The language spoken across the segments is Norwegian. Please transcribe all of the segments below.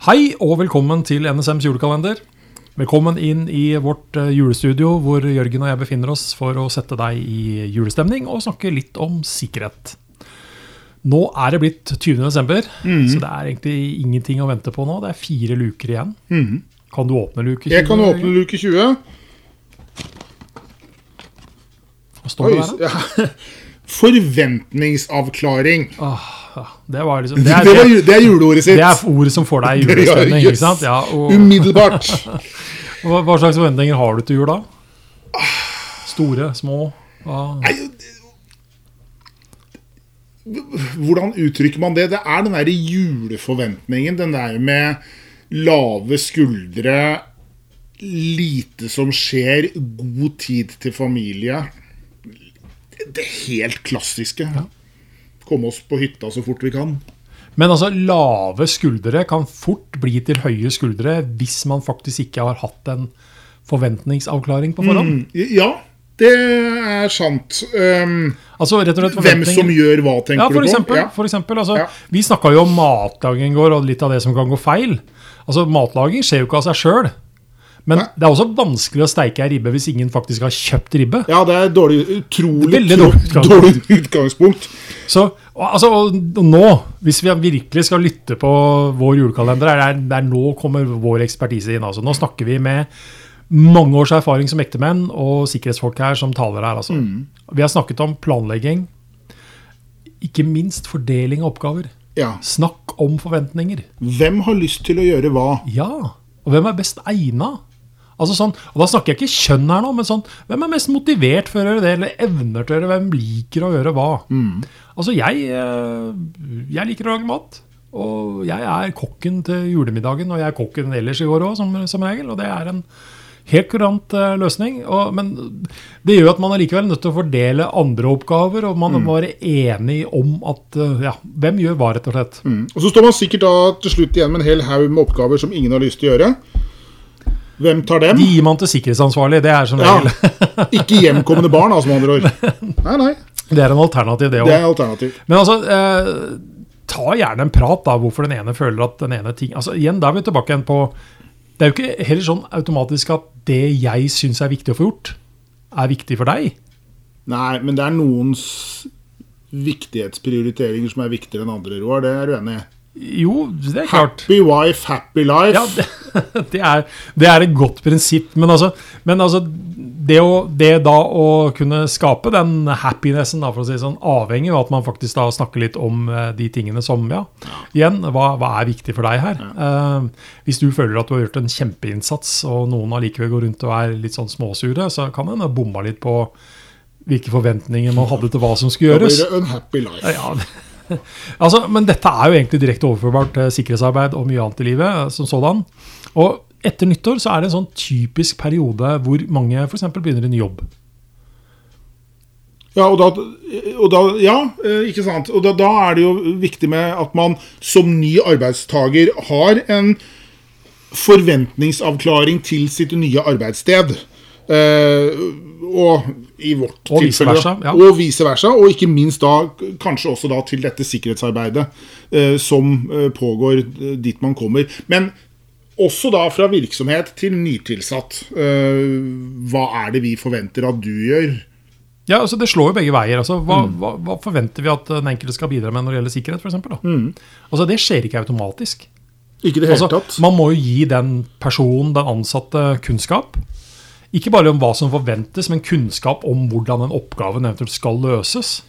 Hei og velkommen til NSMs julekalender. Velkommen inn i vårt eh, julestudio hvor Jørgen og jeg befinner oss for å sette deg i julestemning og snakke litt om sikkerhet. Nå er det blitt 20. desember, så det er egentlig ingenting å vente på nå. Det er fire luker igjen. Kan du åpne luke 20? Jeg kan åpne luke 20. Hva står Oi, det der, da? ja. Forventningsavklaring. Åh, det var liksom Det er, det, var, det er juleordet sitt. det er ordet som får deg i julestemning, yes. Ja, og, Umiddelbart. hva, hva slags forventninger har du til jul da? Store, små? Nei, Hvordan uttrykker man det? Det er den der juleforventningen. Den der med lave skuldre, lite som skjer, god tid til familie. Det helt klassiske. Komme oss på hytta så fort vi kan. Men altså, lave skuldre kan fort bli til høye skuldre hvis man faktisk ikke har hatt en forventningsavklaring på forhånd. Mm, Ja, det er sant. Um, Altså, hvem som gjør hva, tenker ja, for du på? Ja. for eksempel altså, Ja. Vi snakka jo om matlaging i går, og litt av det som kan gå feil. Altså, Matlaging skjer jo ikke av seg sjøl. Men det er også vanskelig å steike ei ribbe hvis ingen faktisk har kjøpt ribbe. Ja, det er dårlig, utrolig det er dårlig utgangspunkt. dårlig utgangspunkt. Så, og, altså, og nå, hvis vi virkelig skal lytte på vår julekalender, er det er nå kommer vår ekspertise inn. Altså. Nå snakker vi med mange års erfaring som ektemenn og sikkerhetsfolk her som taler her. Altså. Vi har snakket om planlegging, ikke minst fordeling av oppgaver. Ja. Snakk om forventninger. Hvem har lyst til å gjøre hva? Ja, og hvem er best egna? Altså sånn, og Da snakker jeg ikke kjønn her nå, men sånn, hvem er mest motivert for å gjøre det, eller evner til å gjøre det, hvem liker å gjøre hva? Altså, jeg, eh, jeg liker å lage mat, og jeg er kokken til julemiddagen, og jeg er kokken ellers i år òg, som, som regel, og det er en helt kurant eh, løsning. Og, men det gjør at man er likevel nødt til å fordele andre oppgaver, og man må være enig om at eh, ja, hvem gjør hva, rett og slett. Og så står man sikkert da til slutt igjen med en hel haug med oppgaver som ingen har lyst til å gjøre. Hvem tar dem? De gir man til sikkerhetsansvarlig, det er som Ja. regel. Ikke hjemkommende barn, altså, med andre ord. Nei, nei. Det er en alternativ, det Det òg. er alternativ. Men altså, eh, ta gjerne en prat da, hvorfor den ene føler at den ene ting altså igjen, Da er vi tilbake igjen på Det er jo ikke heller sånn automatisk at det jeg syns er viktig å få gjort, er viktig for deg. Nei, men det er noens viktighetsprioriteringer som er viktigere enn andre, Roar. Det er du enig i? Jo, det er klart. Happy wife, happy life. Ja, det, det, er, det er et godt prinsipp. Men altså, men altså det, å, det da å kunne skape den happinessen, da, for å si sånn, avhenger av at man faktisk da snakker litt om eh, de tingene som Ja, igjen, hva, hva er viktig for deg her? Uh, hvis du føler at du har gjort en kjempeinnsats, og noen allikevel går rundt og er litt sånn småsure, så kan en bomma litt på hvilke forventninger man hadde til hva som skulle Da gjøres. blir det unhappy life. Ja, altså, men dette er jo egentlig direkte overførbart til sikkerhetsarbeid og mye annet i livet eh, som sådan. Og etter nyttår så er det en sånn typisk periode hvor mange f.eks. begynner en jobb. Ja, og da, og da Ja, eh, ikke sant. Og da, da er det jo viktig med at man som ny arbeidstaker har en forventningsavklaring til sitt nye arbeidssted. Eh, og i vårt Og vice tilfelle versa, ja. Og vice versa. Og ikke minst da kanskje også da til dette sikkerhetsarbeidet eh, som eh, pågår dit man kommer. Men også da fra virksomhet til nytilsatt. Eh, hva er det vi forventer at du gjør? Ja, altså Det slår jo begge veier. altså Hva, hva, hva forventer vi at den enkelte skal bidra med når det gjelder sikkerhet? For eksempel, da? Altså Det skjer ikke automatisk. Ikke det hele Altså, tatt. man må jo gi den personen, den ansatte, kunnskap. Ikke bare om hva som forventes, men kunnskap om hvordan en oppgave eventuelt skal løses.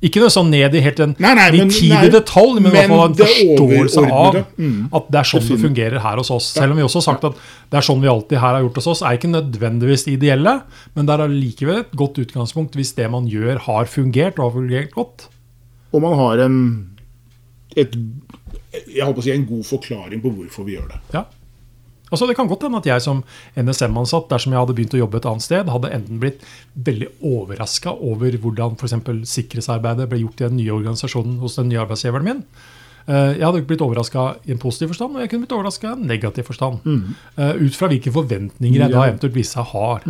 Ikke noe sånn ned i helt en Nei, nei, men- nitidig nei, detalj, men, i men en forståelse av. Mm. at det er sånn det fungerer her hos oss. Selv om vi også har sagt at det er sånn vi alltid her har gjort hos oss, er ikke nødvendigvis det ideelle, men det er allikevel et godt utgangspunkt hvis det man gjør, har fungert og har fungert godt. Og man har en et, Jeg håper å si en god forklaring på hvorfor vi gjør det. Ja. Altså Det kan godt hende at jeg som NSM-ansatt, dersom jeg hadde begynt å jobbe et annet sted, hadde enten blitt veldig overraska over hvordan f.eks. sikkerhetsarbeidet ble gjort i den nye organisasjonen hos den nye arbeidsgiveren min. Eh, Jeg hadde blitt overraska i en positiv forstand, og jeg kunne blitt overraska i en negativ forstand. Mm. Ut fra hvilke forventninger jeg da eventuelt visse seg har.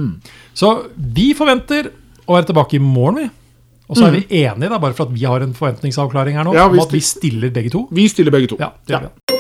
Så vi forventer å være tilbake i morgen, vi. Og så er vi enige, da, bare for at vi har en forventningsavklaring her nå, Ja, om at vi stiller begge to. Vi stiller begge to. Ja, det vi.